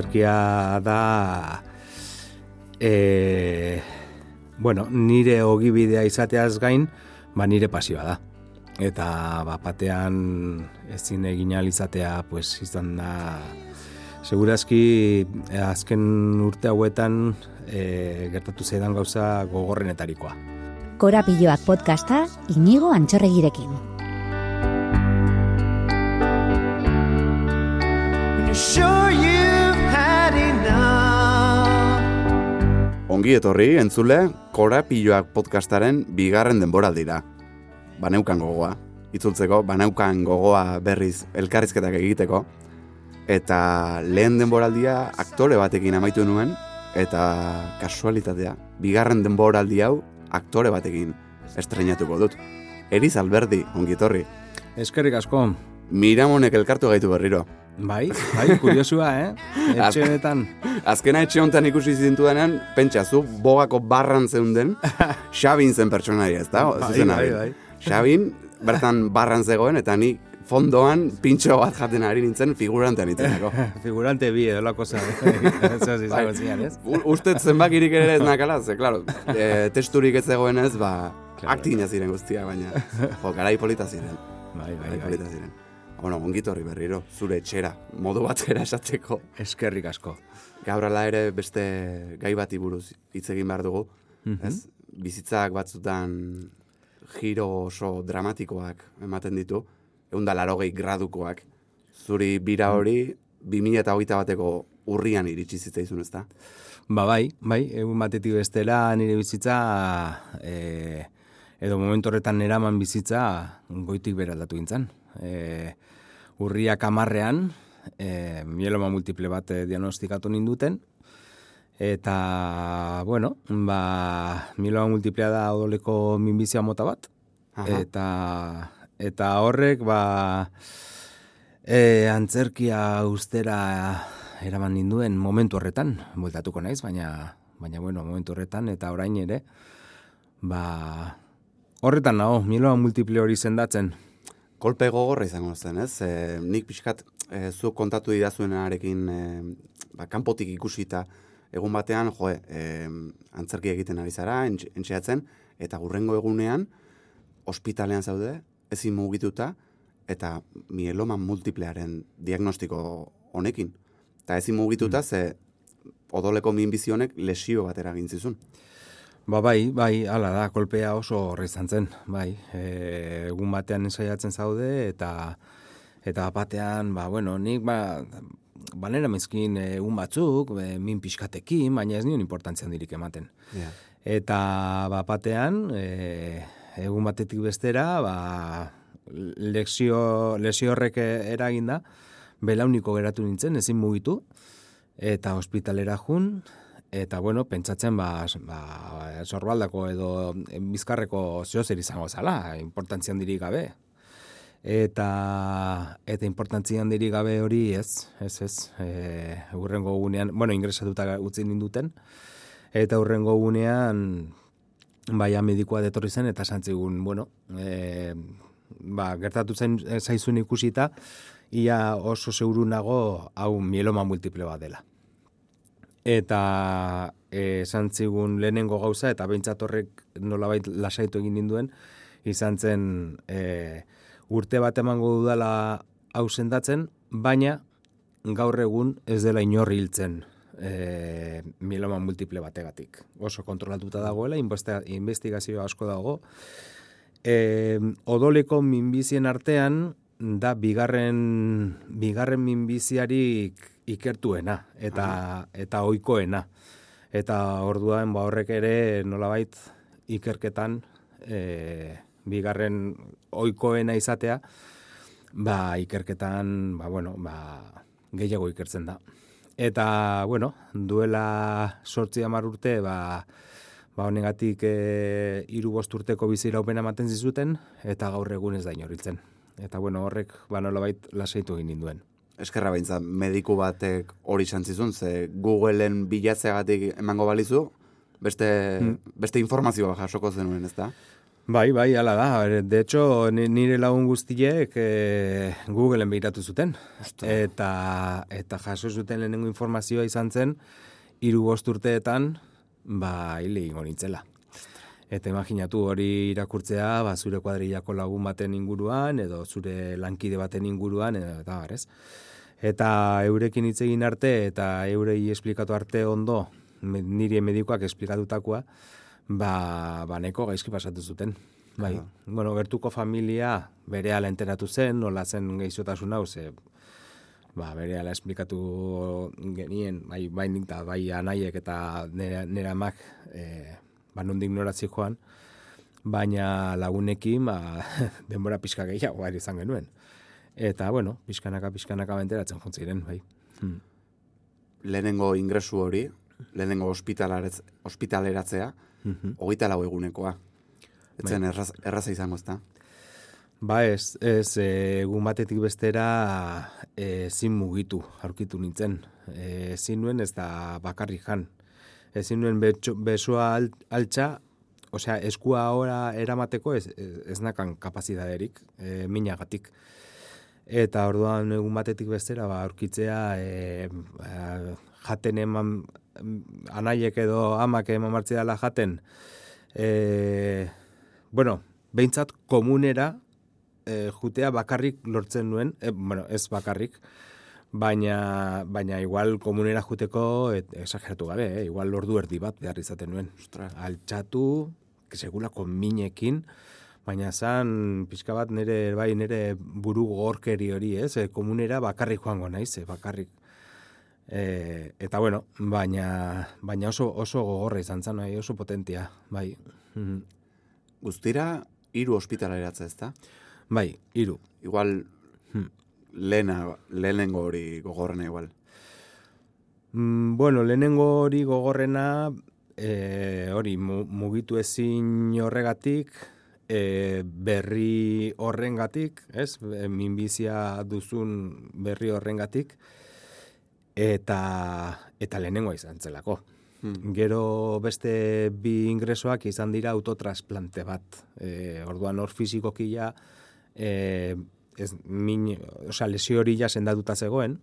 antzerkia da e, bueno, nire ogibidea izateaz gain, ba nire pasioa da. Eta ba, batean ezin egin izatea pues, izan da segurazki azken urte hauetan e, gertatu zeidan gauza gogorrenetarikoa. Korapiloak podcasta inigo antxorregirekin. Sure Ongi etorri, entzule, Korapiloak podcastaren bigarren denboraldira. Baneukan gogoa, itzultzeko, baneukan gogoa berriz elkarrizketak egiteko. Eta lehen denboraldia aktore batekin amaitu nuen, eta kasualitatea, bigarren denboraldi hau aktore batekin estrenatuko dut. Eriz Alberdi, ongi etorri. Eskerrik asko. Miramonek elkartu gaitu berriro. Bai, bai, kuriosua, eh? Etxe honetan. Azkena etxe honetan ikusi zintuenean, pentsa, zu bogako barran zeunden, Xabin zen pertsonaia, ez da? Bai, bai, bai. Xabin, bertan barran zegoen, eta ni fondoan pintxo bat jaten ari nintzen figurantean itzenako. Figurante bi edo la cosa. Eso sí, Bai. ez? U- Ustet zenbakirik ere ez nakala, ze, klaro, e, testurik ez zegoen ez, ba, aktina ziren guztia, baina, jo, garai polita ziren, Bai, bai, bai. polita ziren. Bueno, ongitorri berriro, zure etxera, modu batera esateko. Eskerrik asko. Gaur ala ere beste gai bati buruz hitz egin behar dugu. Mhm. Ez? Bizitzak batzutan giro oso dramatikoak ematen ditu, egun da larogei gradukoak. Zuri bira hori, 2008 bateko urrian iritsi zitzaizun, ezta? Ba bai, bai, egun batetik bestera nire bizitza e, edo momentu horretan eraman bizitza goitik beraldatu gintzen. E, urriak amarrean, e, mieloma multiple bat e, diagnostikatu ninduten, eta, bueno, ba, mieloma multiplea da odoleko minbizia mota bat, Aha. eta, eta horrek, ba, e, antzerkia ustera eraman ninduen momentu horretan, bueltatuko naiz, baina, baina bueno, momentu horretan, eta orain ere, ba, horretan nago, mieloma multiple hori sendatzen. Kolpe gogorra izango zen, ez? E, nik pixkat e, zuk kontatu didazuenarekin e, ba, kanpotik ikusita egun batean, jo, e, antzerki egiten ari zara, entx- entxeatzen, eta gurrengo egunean, ospitalean zaude, ezin mugituta, eta mieloma multiplearen diagnostiko honekin. Eta ezin mugituta, ze odoleko minbizi honek lesio bat eragin zizun. Ba bai, bai, hala da, kolpea oso horre izan zen, bai, e, egun batean ensaiatzen zaude, eta eta batean, ba, bueno, nik, ba, banera mezkin e, egun batzuk, e, min pixkatekin, baina ez nion importantzia handirik ematen. Ja. Eta ba, batean, e, egun batetik bestera, ba, lesio, lesio horrek eraginda, belauniko geratu nintzen, ezin mugitu, eta ospitalera jun, eta bueno, pentsatzen ba, ba sorbaldako edo bizkarreko zehozer izango zala, importantzia handirik gabe. Eta eta importantzia handirik gabe hori ez, ez ez, e, urrengo gunean, bueno, ingresatuta utzi ninduten, eta urrengo gunean baia medikoa detorri zen eta santzigun, bueno, e, ba, gertatu zen zaizun ikusita, ia oso seguru nago hau mieloma multiple bat dela. Eta e, santzigun lehenengo gauza, eta behintzat horrek nolabait lasaitu egin ninduen, izan zen e, urte bat emango dudala hau sendatzen, baina gaur egun ez dela inorri hiltzen e, mieloma multiple bategatik. Oso kontrolatuta dagoela, inbeste- investigazio asko dago. E, odoleko minbizien artean da bigarren, bigarren minbiziarik ikertuena eta, eta oikoena. Eta orduan ba horrek ere nolabait ikerketan e, bigarren oikoena izatea, ba ikerketan, ba bueno, ba gehiago ikertzen da. Eta, bueno, duela sortzi hamar urte, ba, ba honegatik e, iru bost urteko biziraupena ematen zizuten, eta gaur egun ez da inoriltzen. Eta, bueno, horrek, ba nolabait lasaitu egin ninduen. Eskerra beintza, mediku batek hori izan zizun, ze Googleen bilatzeagatik emango balizu, beste, Hmm. beste informazioa jasoko zenuen, ez da? Bai, bai, hala da. De hecho, ni- nire lagun guztiek e, Googleen behiratu zuten. Eta, eta jaso zuten lehenengo informazioa izan zen, hiru bost urteetan, ba, hile ingo nintzela. Eta imaginatu hori irakurtzea, ba, zure kuadrillako lagun baten inguruan, edo zure lankide baten inguruan, edo, eta bar, ez? Eta eurekin hitz egin arte, eta eurei esplikatu arte ondo, nire medikoak esplikatutakoa, ba, ba neko gaizki pasatu zuten. Bai, Claro. bueno, gertuko familia bere ala enteratu zen, nola zen geizotasun hau, ze, ba, bere ala esplikatu genien, bai, bai nik da, bai anaiek eta nera, nera amak, e, ba, nondik noratzi joan, baina lagunekin, ba, denbora pixka gehiago ari izan genuen. Eta, bueno, pixkanaka, pixkanaka benteratzen jontziren, bai. Hmm. Lehenengo ingresu hori, lehenengo ospitaleratzea, Mhm. hogeita lau egunekoa. Etzen erraz, erraza izango ezta. Ba ez, ez, egun batetik bestera e, ezin mugitu aurkitu nintzen. E, ezin nuen ez da bakarrik jan. Ezin nuen besoa al, altxa, osea, eskua ahora eramateko ez, ez, nakan kapazidaderik, e, minagatik. Eta orduan egun batetik bestera ba, aurkitzea e, ba, jaten eman anaiek edo amak eman martzi dela jaten e, bueno, behintzat komunera e, jutea bakarrik lortzen nuen, e, bueno, ez bakarrik, baina, baina igual komunera juteko et, exageratu gabe, eh? igual lordu erdi bat behar izaten nuen. Ostras. Altxatu, segulako minekin, baina zan pixka bat nire, bai, nire buru gorkeri hori, ez? E, komunera bakarrik joango naiz, e, bakarrik. E, eta bueno, baina, baina oso, oso gogorra izan zen, bai, oso potentia, bai. Guztira, hiru ospitaleratze ezta? Bai, hiru. Igual. Lehena, lehenengo hori gogorrena igual. Mm, bueno, lehenengo hori gogorrena, e, hori mu- mugitu ezin horregatik, e, berri horrengatik, ez? E, minbizia duzun berri horrengatik, eta, eta lehenengoa izan zelako. Hmm. Gero beste bi ingresoak izan dira autotrasplante bat. E, orduan hor fizikoki ja, e, ez, min, osea, lesio hori ja sendatuta zegoen,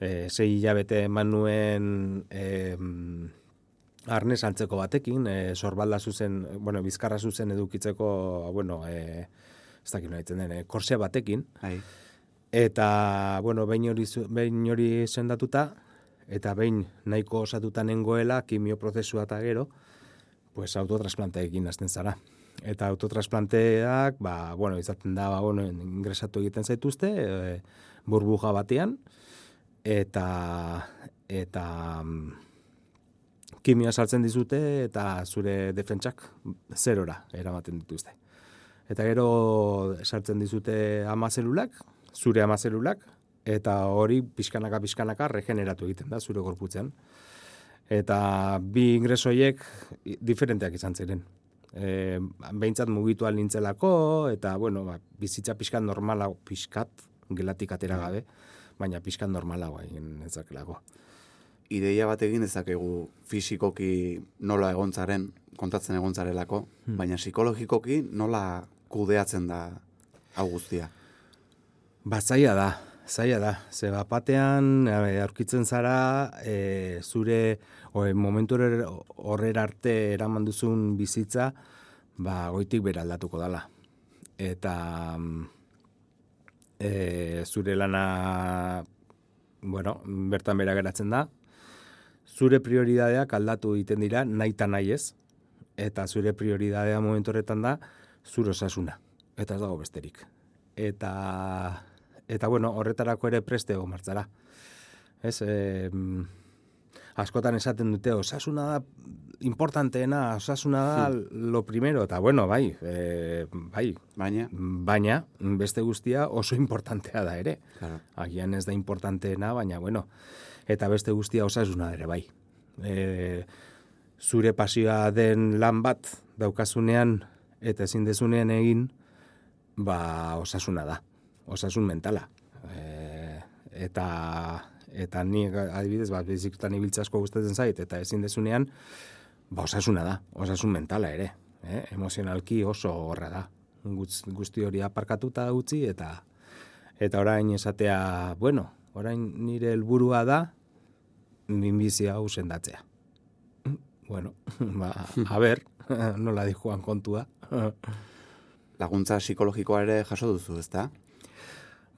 e, sei hilabete eman nuen e, arnez antzeko batekin, e, sorbalda zuzen, bueno, bizkarra zuzen edukitzeko, bueno, e, ez dakit nahi den, e, korse batekin, Bai. eta, bueno, behin hori, behin hori sendatuta, eta behin nahiko osatuta nengoela, kimio prozesua eta gero, pues autotrasplanteekin hasten zara. Eta autotrasplanteak, ba, bueno, izaten da, ba, bueno, ingresatu egiten zaituzte, e, burbuja batean, eta, eta mm, kimioa sartzen dizute, eta zure defentsak zerora eramaten dituzte. Eta gero sartzen dizute ama zelulak, zure ama zelulak, eta hori pixkanaka pixkanaka regeneratu egiten da zure gorputzean. Eta bi ingresoiek diferenteak izan ziren. E, behintzat mugitu nintzelako, eta bueno, ba, bizitza pixkat normala, pixkat, gelatik atera gabe, baina pixkat normalagoa egin ezakelako. Ideia bat egin dezakegu fisikoki nola egontzaren, kontatzen egontzarelako, baina psikologikoki nola kudeatzen da hau guztia. Ba, zaila da, zaila da. Ze bat batean aurkitzen zara e, zure o, momentu horre- horrera arte eraman duzun bizitza ba, goitik bera aldatuko dala. Eta mm, e, zure lana bueno, bertan bera geratzen da. Zure prioridadeak aldatu egiten dira nahi eta nahi ez. Eta zure prioridadea momentu horretan da zure osasuna. Eta ez dago besterik. Eta, eta bueno, horretarako ere preste egon martzara. Ez, e, askotan esaten dute, osasuna da importanteena, osasuna da lo primero, eta bueno, bai, e, bai, Baina, baina beste guztia oso importantea da ere. claro, Agian ez da importanteena, baina bueno, eta beste guztia osasuna ere bai. E, zure pasioa den lan bat daukazunean eta ezin dezunean egin, ba osasuna da, osasun mentala. E, eta eta ni adibidez, ba, bizikletan ibiltza asko gustatzen zait, eta ezin dezunean, ba osasuna da, osasun mentala ere. eh? emozionalki oso horra da. Guz- Guzti hori aparkatuta utzi eta eta orain esatea, bueno, orain nire helburua da minbizia hau sendatzea. Bueno, ba, a ber, nola di joan kontua. Laguntza psikologikoa ere jaso duzu, ezta?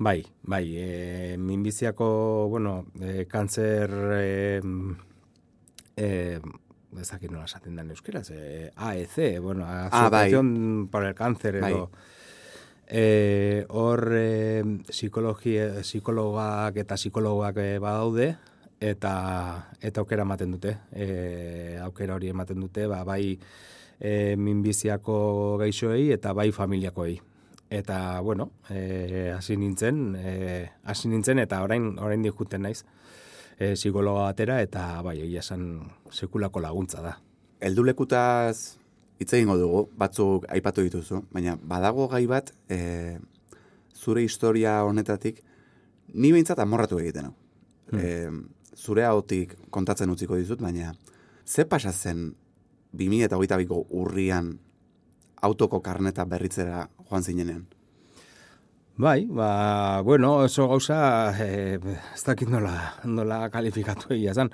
Bai, bai, e, minbiziako, bueno, e, kanzer, e, e, ez dakit nola esaten den euskeraz, e, AEC, bueno, Asociación para el Cáncer, edo, e, hor e, psikologia, psikologak eta psikologoak e, badaude, eta eta aukera ematen dute, e, aukera hori ematen dute, ba, bai e, minbiziako gaixoei eta bai familiakoei. Eta, bueno, eh, hasi nintzen, eh, hasi nintzen eta orain orain dikuten naiz eh, psikologa batera eta bai, egia esan sekulako laguntza da. Heldulekutaz hitz egingo dugu, batzuk aipatu dituzu, baina badago gai bat e, zure historia honetatik ni behintzat amorratu egiten hau. E, zure hautik kontatzen utziko dizut, baina ze pasa zen 2022ko urrian autoko karneta berritzera joan zinenean? Bai, ba, bueno, oso gauza, eh, ez dakit nola, nola kalifikatu egia zan.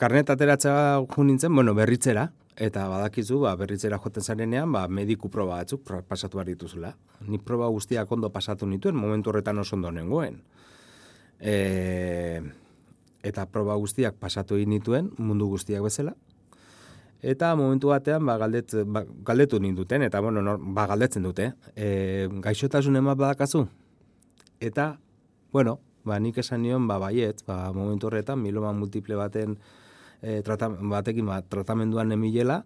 Karnet ateratzea jo nintzen, bueno, berritzera, eta badakizu, ba, berritzera joten zarenean, ba, mediku proba batzuk pasatu behar dituzula. Ni proba guztiak ondo pasatu nituen, momentu horretan oso ondo nengoen. E, eta proba guztiak pasatu egin nituen, mundu guztiak bezala, Eta momentu batean ba, galdet, ba, galdetu ninduten, eta bueno, nor, ba, galdetzen dute. E, gaixotasun emat badakazu? Eta, bueno, ba, nik esan nion, ba, baiet, ba, momentu horretan, miloma multiple baten e, trata, batekin ba, tratamenduan emilela,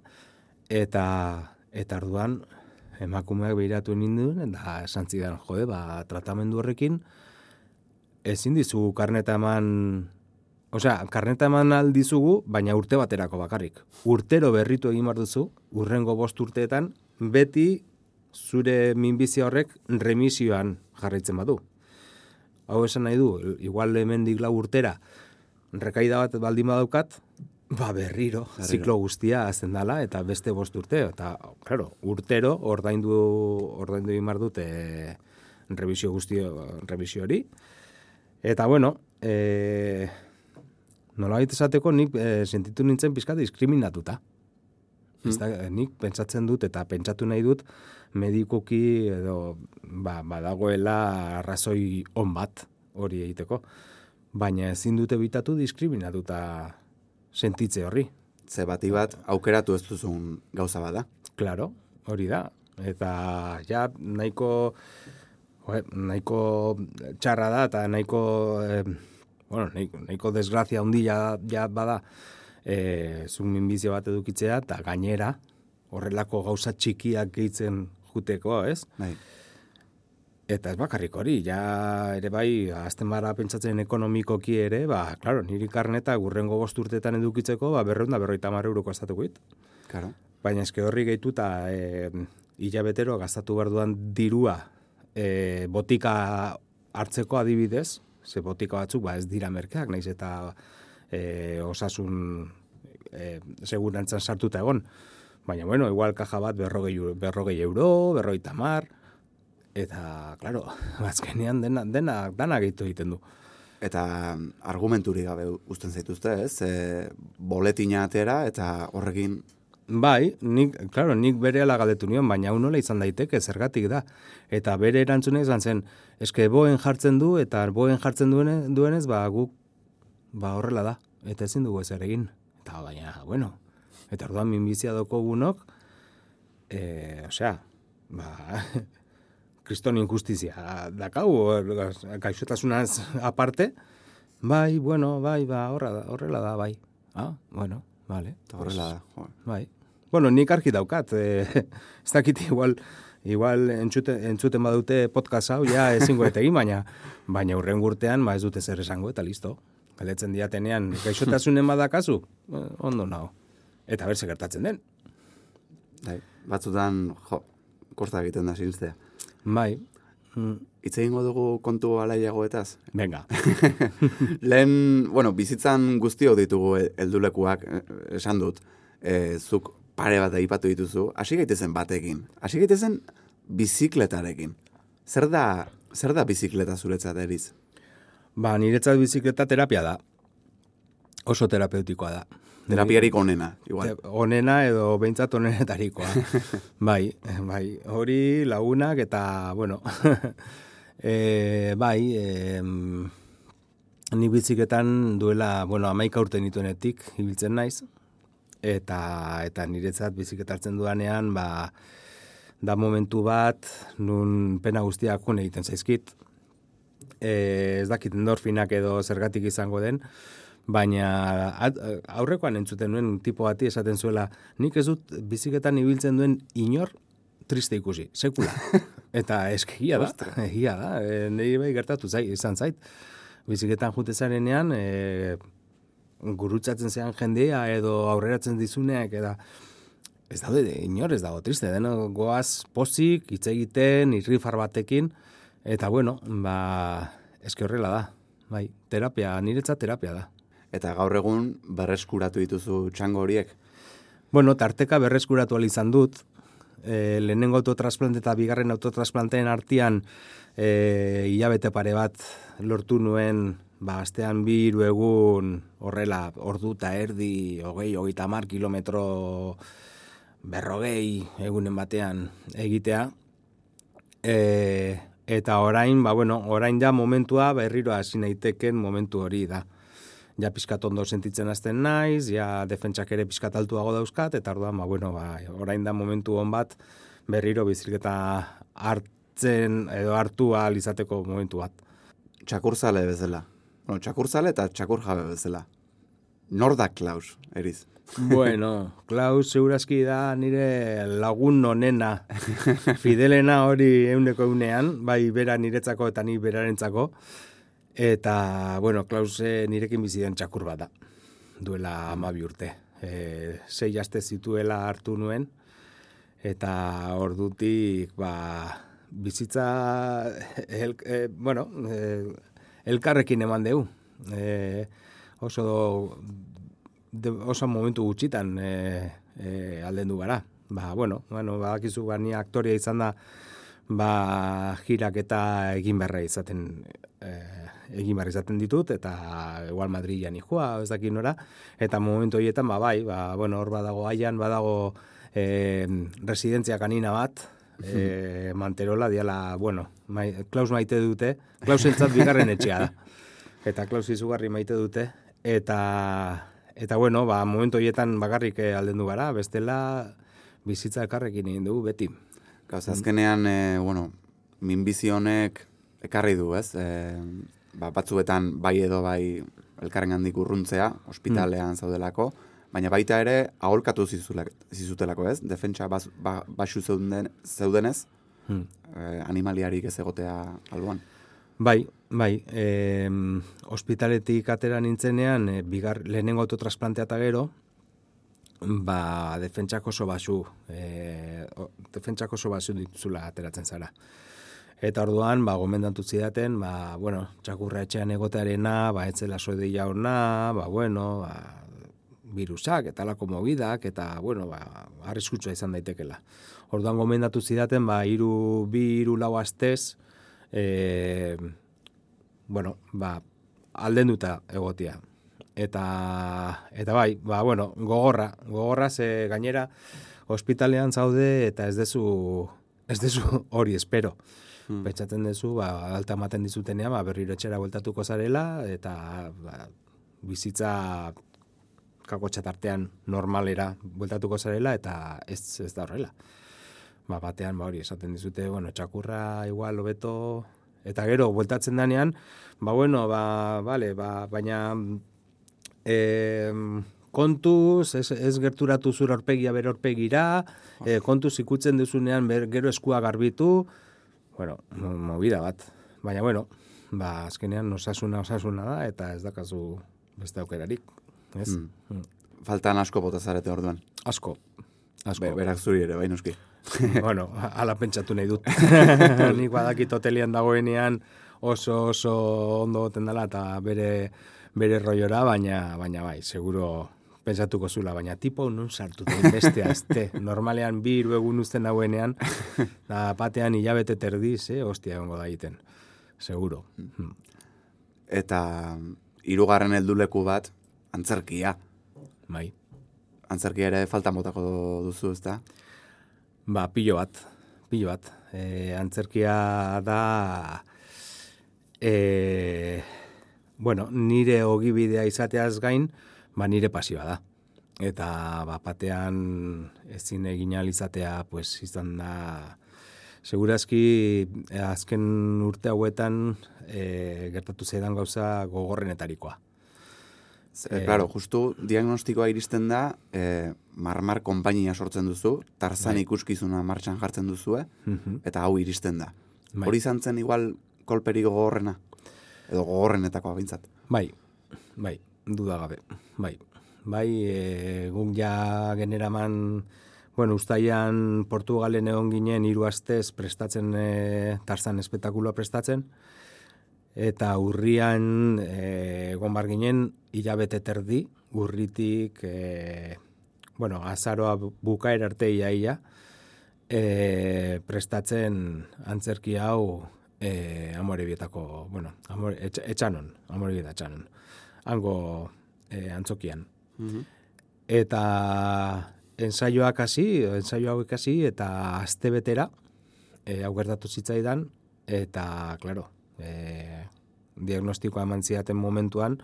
eta, eta arduan, emakumeak behiratu ninduen, eta esan zidan, jode, ba, tratamendu horrekin, ezin dizugu karneta eman Osea, karneta eman aldizugu, baina urte baterako bakarrik. Urtero berritu egin behar duzu, urrengo bost urteetan, beti zure minbizia horrek remisioan jarraitzen badu. Hau esan nahi du, igual hemendik lau urtera, rekaida bat baldin badaukat, ba berriro, ziklo guztia azten dala, eta beste bost urte, eta, claro, urtero ordaindu, ordaindu behar dute revisio guztio, revisio hori. Eta, bueno, eh, nolabait esateko nik e, sentitu nintzen pizka diskriminatuta. Ez da, nik pentsatzen dut eta pentsatu nahi dut medikoki edo ba, badagoela arrazoi on bat hori egiteko. Baina ezin dute bitatu diskriminatuta sentitze horri. Ze bati bat aukeratu ez duzun gauza bada. Claro, hori da. Eta ja nahiko joe, nahiko txarra da eta nahiko eh, bueno, nahiko, nahiko desgrazia handia ja bada eh zun minbizio bat edukitzea eta gainera horrelako gauza txikiak gehitzen juteko, ez? Bai. Eta ez bakarrik hori, ja ere bai, azten bara pentsatzen ekonomikoki ere, ba, claro, niri karneta gurrengo bost urtetan edukitzeko, ba, berreunda berroita mar euroko gastatuko dit. Claro. Baina eske horri gehituta e, hilabetero gastatu behar duan dirua e, botika hartzeko adibidez, ze botika batzuk ba ez dira merkeak, naiz eta e, osasun e, segurantzan sartuta egon. Baina, bueno, igual kaja bat berrogei, berrogei euro, berroi tamar, eta, claro, azkenean dena, dena, dana gehitu egiten du. Eta argumenturik gabe uzten zaituzte, ez? E, boletina atera eta horrekin Bai, nik, claro, nik bere ala galdetu nion, baina hau nola izan daiteke, zergatik da. Eta bere erantzuna izan zen, eske boen jartzen du, eta boen jartzen duene, duenez, ba, guk, ba, horrela da. Eta ezin dugu ezer egin. Eta baina, bueno, eta orduan minbizia doko gunok, e, osea, ba, kriston injustizia dakau, gaixotasunaz aparte, bai, bueno, bai, ba, horra da, horrela da, bai. Ah, bueno, vale. horrela da. Bai. Bueno, nik argi daukat. E, ez dakit igual, igual entzute, entzuten badute podcast hau, ja ezingo egin, baina, baina urren urtean, ba ez dute zer esango, eta listo. Galetzen diatenean, gaixotasunen badakazu, eh, ondo nago. Eta berse gertatzen den. Bai. Batzutan, jo, kosta egiten da sinstea. Bai. Mm, Hitz egingo dugu kontu alaiagoetaz. Venga. Lehen, bueno, bizitzan guztio ditugu e- heldulekuak, eh, esan dut. E, zuk pare bat aipatu dituzu, hasi gaitezen batekin. Hasi gaitezen bizikletarekin. Zer da, zer da bizikleta zuretzat eriz? Ba, niretzat bizikleta terapia da. Oso terapeutikoa da. Terapiarik onena, igual. Te- Onena edo behintzat onenetarikoa. bai, bai, hori lagunak eta, bueno, e, bai, e, ni biziketan duela, bueno, amaika urte nituenetik ibiltzen naiz, eta eta niretzat biziketa hartzen dudanean, ba, da momentu bat, nun pena guztiak egiten zaizkit, e, ez dakit endorfinak edo zergatik izango den, baina at- aurrekoan entzuten nuen tipo bati esaten zuela, nik ez dut biziketan ibiltzen duen inor triste ikusi, sekula. Eta eskegia da, egia da, e, niri bai gertatu zai, izan zait. Biziketan jute zarenean, e, gurutzatzen zean jendea edo aurreratzen dizuneak, eta ez daude, inor ez dago triste, deno goaz pozik, hitz egiten, irrifar batekin, eta bueno, ba, eske horrela da, bai, terapia, niretzat terapia da. Eta gaur egun berreskuratu dituzu txango horiek. Bueno, tarteka berreskuratu ahal izan dut, e, lehenengo autotrasplante eta bigarren autotrasplanteen artean e, hilabete pare bat lortu nuen, ba, astean bi hiru egun horrela, ordu eta erdi, hogei, hogeita mar kilometro berrogei egunen batean egitea. E, eta orain, ba, bueno, orain ja momentua berriro hasi naiteken momentu hori da ja pizkat ondo sentitzen hasten naiz, ja defentsak ere pizkat altuago dauzkat, eta orduan, ba, bueno, ba, orain da momentu hon bat, berriro bizikleta hartzen edo hartu ahal izateko momentu bat. Txakurzale bezala. Bueno, txakurzale eta txakur jabe bezala. Nor da Klaus, eriz? Bueno, Klaus segurazki da nire lagun onena, fidelena hori euneko eunean, bai bera niretzako eta ni berarentzako, eta, bueno, Klaus nirekin bizi den txakur bat da, duela amabi urte. E, sei aste zituela hartu nuen, eta ordutik, ba, bizitza, el, e, bueno, e, elkarrekin eman deu. E, oso de, oso momentu gutxitan e, e, aldendu gara. Ba, bueno, bueno, badakizu ba, ni aktoria izan da, ba, jirak eta egin beharra izaten, e, egin behar izaten ditut, eta igual Madrilean ikua, ez dakit nora, eta momentu horietan, ba, bai, ba, bueno, hor badago aian, badago e, residentzia kanina bat, e, Manterola, diala, bueno, mai, Klaus maite dute, Klaus entzat bigarren etxea da. Eta Klaus izugarri maite dute, eta Eta bueno, ba, momentu horietan bakarrik eh, aldendu gara, bestela bizitza elkarrekin egin dugu beti. Gauz, azkenean, e, bueno, minbizi honek ekarri du, ez? E, ba, batzuetan bai edo bai elkarren handik urruntzea, ospitalean zaudelako, baina baita ere aholkatu zizutelako, ez? Defentsa bas, ba, basu zeuden, zeudenez, Hmm. e, animaliarik ez egotea alboan. Bai, bai, e, ospitaletik atera nintzenean, e, bigar, lehenengo autotrasplantea eta gero, ba, defentsak oso basu, e, o- defentsak oso basu dituzula ateratzen zara. Eta orduan, ba, gomendatu zidaten, ba, bueno, txakurra etxean egotearena, ba, etzela soedeia ona, ba, bueno, ba, virusak eta lako mobidak, eta, bueno, ba, arriskutsua izan daitekela. Orduan gomendatu zidaten, ba, iru, bi, iru lau astez, e, bueno, ba, aldenduta egotia. Eta, eta bai, ba, bueno, gogorra, gogorra ze gainera ospitalean zaude eta ez dezu, ez dezu hori espero. Hmm. Pentsatzen duzu, ba, alta ematen dizutenean, ba, berriro etxera bueltatuko zarela, eta ba, bizitza kakotxa tartean normalera bueltatuko zarela, eta ez, ez da horrela. Ba, batean, ba, hori, esaten dizute, bueno, txakurra igual hobeto, eta gero, bueltatzen danean, ba, bueno, ba, vale, ba, baina e, kontuz, ez, ez gerturatu zure orpegia bere orpegira, e, kontuz ikutzen duzunean ber, gero eskua garbitu, bueno, mo- movida bat. Baina, bueno, ba, azkenean osasuna osasuna da, eta ez dakazu beste aukerarik. Ez? Mm. Faltan asko bota zarete orduan. Asko. Asko. Be, berak zuri ere, bai noski. bueno, ala pentsatu nahi dut. Nik badakit hotelian dagoenean oso oso ondo goten dela eta bere bere roiora, baina baina bai, seguro pentsatuko zula, baina tipo non sartu da beste azte. Normalean bi hiru egun uzten dauenean, da batean hilabete terdiz, eh, hostia egongo da egiten. Seguro. Eta hirugarren helduleku bat, antzerkia. Bai. Antzerkia ere faltan botako duzu, ezta? Ba, pilo bat, pilo bat. E, antzerkia da, e, bueno, nire ogibidea izateaz gain, ba, nire pasioa da. Eta, ba, batean ezin egin izatea, pues, izan da, segurazki, azken urte hauetan, e, gertatu zaidan gauza gogorrenetarikoa. E, claro, justu diagnostikoa iristen da, e, marmar konpainia sortzen duzu, tarzan Bai. ikuskizuna martxan jartzen duzue, Mhm. eta hau iristen da. Bai. Hori izan zen igual kolperi gogorrena, edo gogorrenetakoa bintzat. Bai, bai, duda gabe, bai. Bai, e, guk ja generaman, bueno, ustaian Portugalen egon ginen hiru astez prestatzen, e, tarzan espetakuloa prestatzen, eta urrian e, egon bar ginen hilabete terdi, urritik, e, bueno, azaroa bu- bukaer arte ia ia, e, prestatzen antzerki hau e, amorebietako, bueno, amore, etx, etxanon, amorebieta etxanon, hango e, antzokian. Eta ensaioak hasi, ensaio hauek hasi, eta aste betera, e, hau gertatu zitzaidan, eta, klaro, e, diagnostikoa eman zidaten momentuan,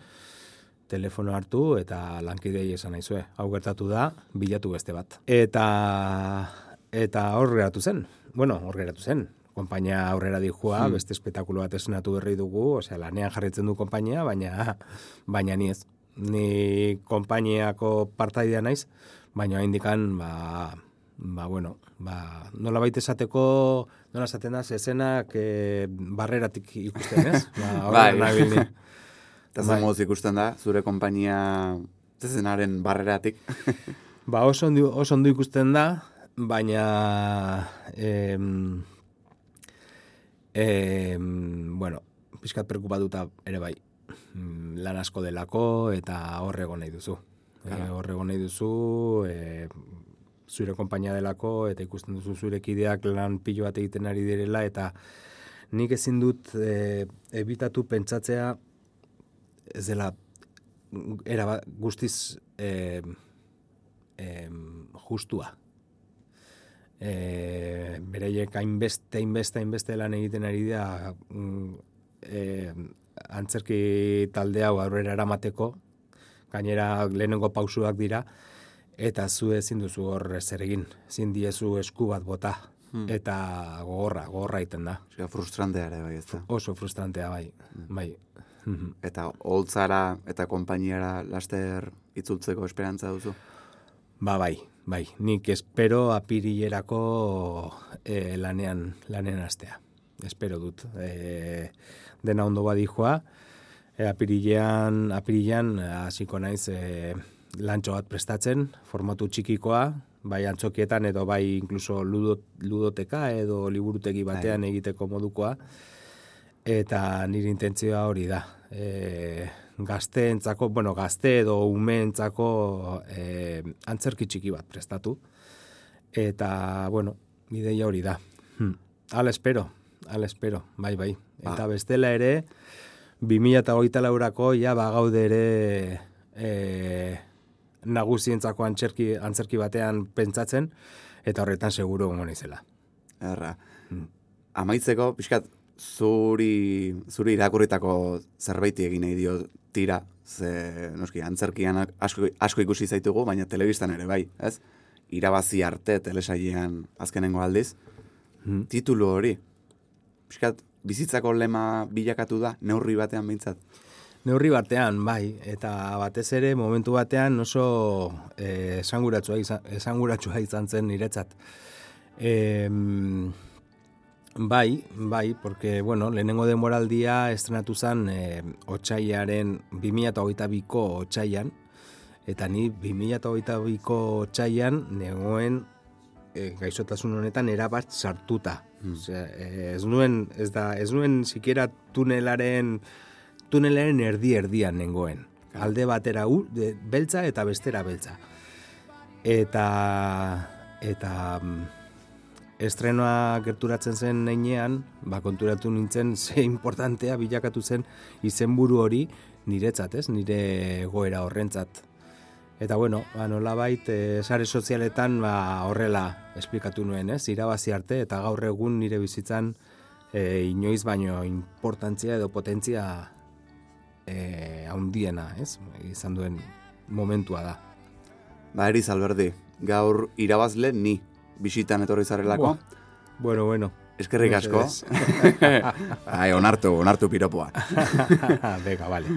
telefono hartu eta lankidei esan naizue. Hau gertatu da, bilatu beste bat. Eta eta hor geratu zen. Bueno, hor geratu zen. Konpainia aurrera dijua, beste espetakulo bat esnatu berri dugu, osea, lanean jarritzen du konpainia, baina baina ni ez. Ni konpainiako partaidea naiz, baina indikan ba ba bueno, ba nola baita esateko, nola esaten da, zezenak e, barreratik ikusten, ez? Ba, Bai. Eta Bai. zen moduz ikusten da, zure konpainia zezenaren barreratik. Ba, oso ondo, oso ondo ikusten da, baina em, em, bueno, pizkat preocupatuta ere bai. Mm, Lan asko delako eta horrego nahi duzu. E, horrego nahi duzu, e, zure konpainia delako eta ikusten duzu zure kideak lan pilo bat egiten ari direla eta nik ezin dut e, ebitatu pentsatzea ez dela era guztiz e, em, justua. E, bereiek hainbeste, hainbeste, hainbeste lan egiten ari da mm, e, antzerki talde hau aurrera eramateko, gainera lehenengo pausuak dira, eta zu ezin duzu hor zer egin, ezin diezu esku bat bota, eta gogorra, gogorra egiten da. Osea, frustrantea ere bai, ez da. Oso frustrantea bai, bai. Mhm. Eta holtzara eta konpainiara laster itzultzeko esperantza duzu. Ba, bai, bai. Nik espero apirilerako e, lanean, lanean astea. Espero dut. E, dena ondo badijoa, e, apirilean, apirilean hasiko naiz e, lantxo bat prestatzen, formatu txikikoa, bai antzokietan edo bai inkluso ludo, ludoteka edo liburutegi batean egiteko modukoa. Eta nire intentzioa hori da. E, gazteentzako, bueno, gazte edo umeentzako e, antzerki txiki bat prestatu. Eta, bueno, ideia hori da. Hm. Ala espero, ala espero, bai, bai. Eta bestela ere, 2008 laurako, ja, bagaude ere e, nagusientzako antzerki, antzerki batean pentsatzen, eta horretan seguro gongo naizela. Erra. Mm. Amaitzeko, pixkat, zuri, zuri irakurritako zerbaiti egin nahi dio tira, ze, noski, antzerkian asko, asko ikusi zaitugu, baina telebistan ere bai, ez? Irabazi arte telesailean azkenengo aldiz. Mm. Titulu hori, pixkat, bizitzako lema bilakatu da, neurri batean behintzat. Neurri batean, bai, eta batez ere momentu batean oso eh, esanguratsua izan, esanguratsua izan zen niretzat. E, bai, bai, porque, bueno, lehenengo demoraldia estrenatu zen e, otxaiaren, 2008ko otxaian, eta ni 2008ko otxaian negoen e, gaixotasun honetan erabat sartuta. Osea, eh, ez nuen, ez da, ez nuen sikiera tunelaren tunelaren erdi erdian nengoen. alde batera u, de, beltza eta bestera beltza. Eta, eta mm, estrenoa gerturatzen zen neinean, ba, konturatu nintzen ze importantea bilakatu zen izenburu hori niretzat, ez? Nire goera horrentzat. Eta bueno, ba, nolabait, e, sare sozialetan ba, horrela esplikatu nuen, ez? Irabazi arte eta gaur egun nire bizitzan e, inoiz baino importantzia edo potentzia e, haundiena, ez? Izan duen momentua da. Ba, Eriz Alberdi, gaur irabazle ni bisitan etorri zarelako. Buah. Bueno, bueno. Eskerrik asko. Ai, onartu, onartu piropoa. Bega, vale.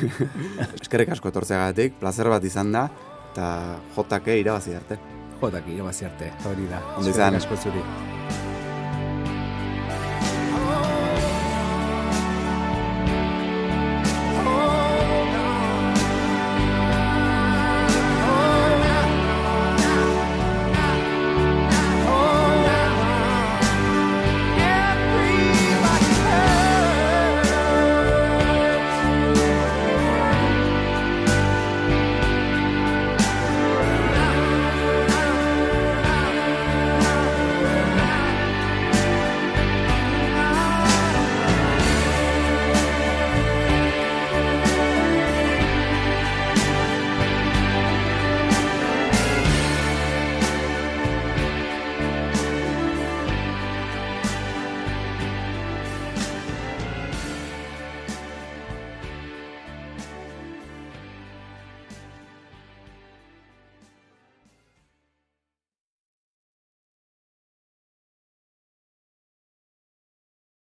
Eskerrik asko etortzeagatik, placer bat izan da, eta jotake irabazi arte. Jotak irabazi arte, hori da. Ondo izan. Eskerrik asko zuri.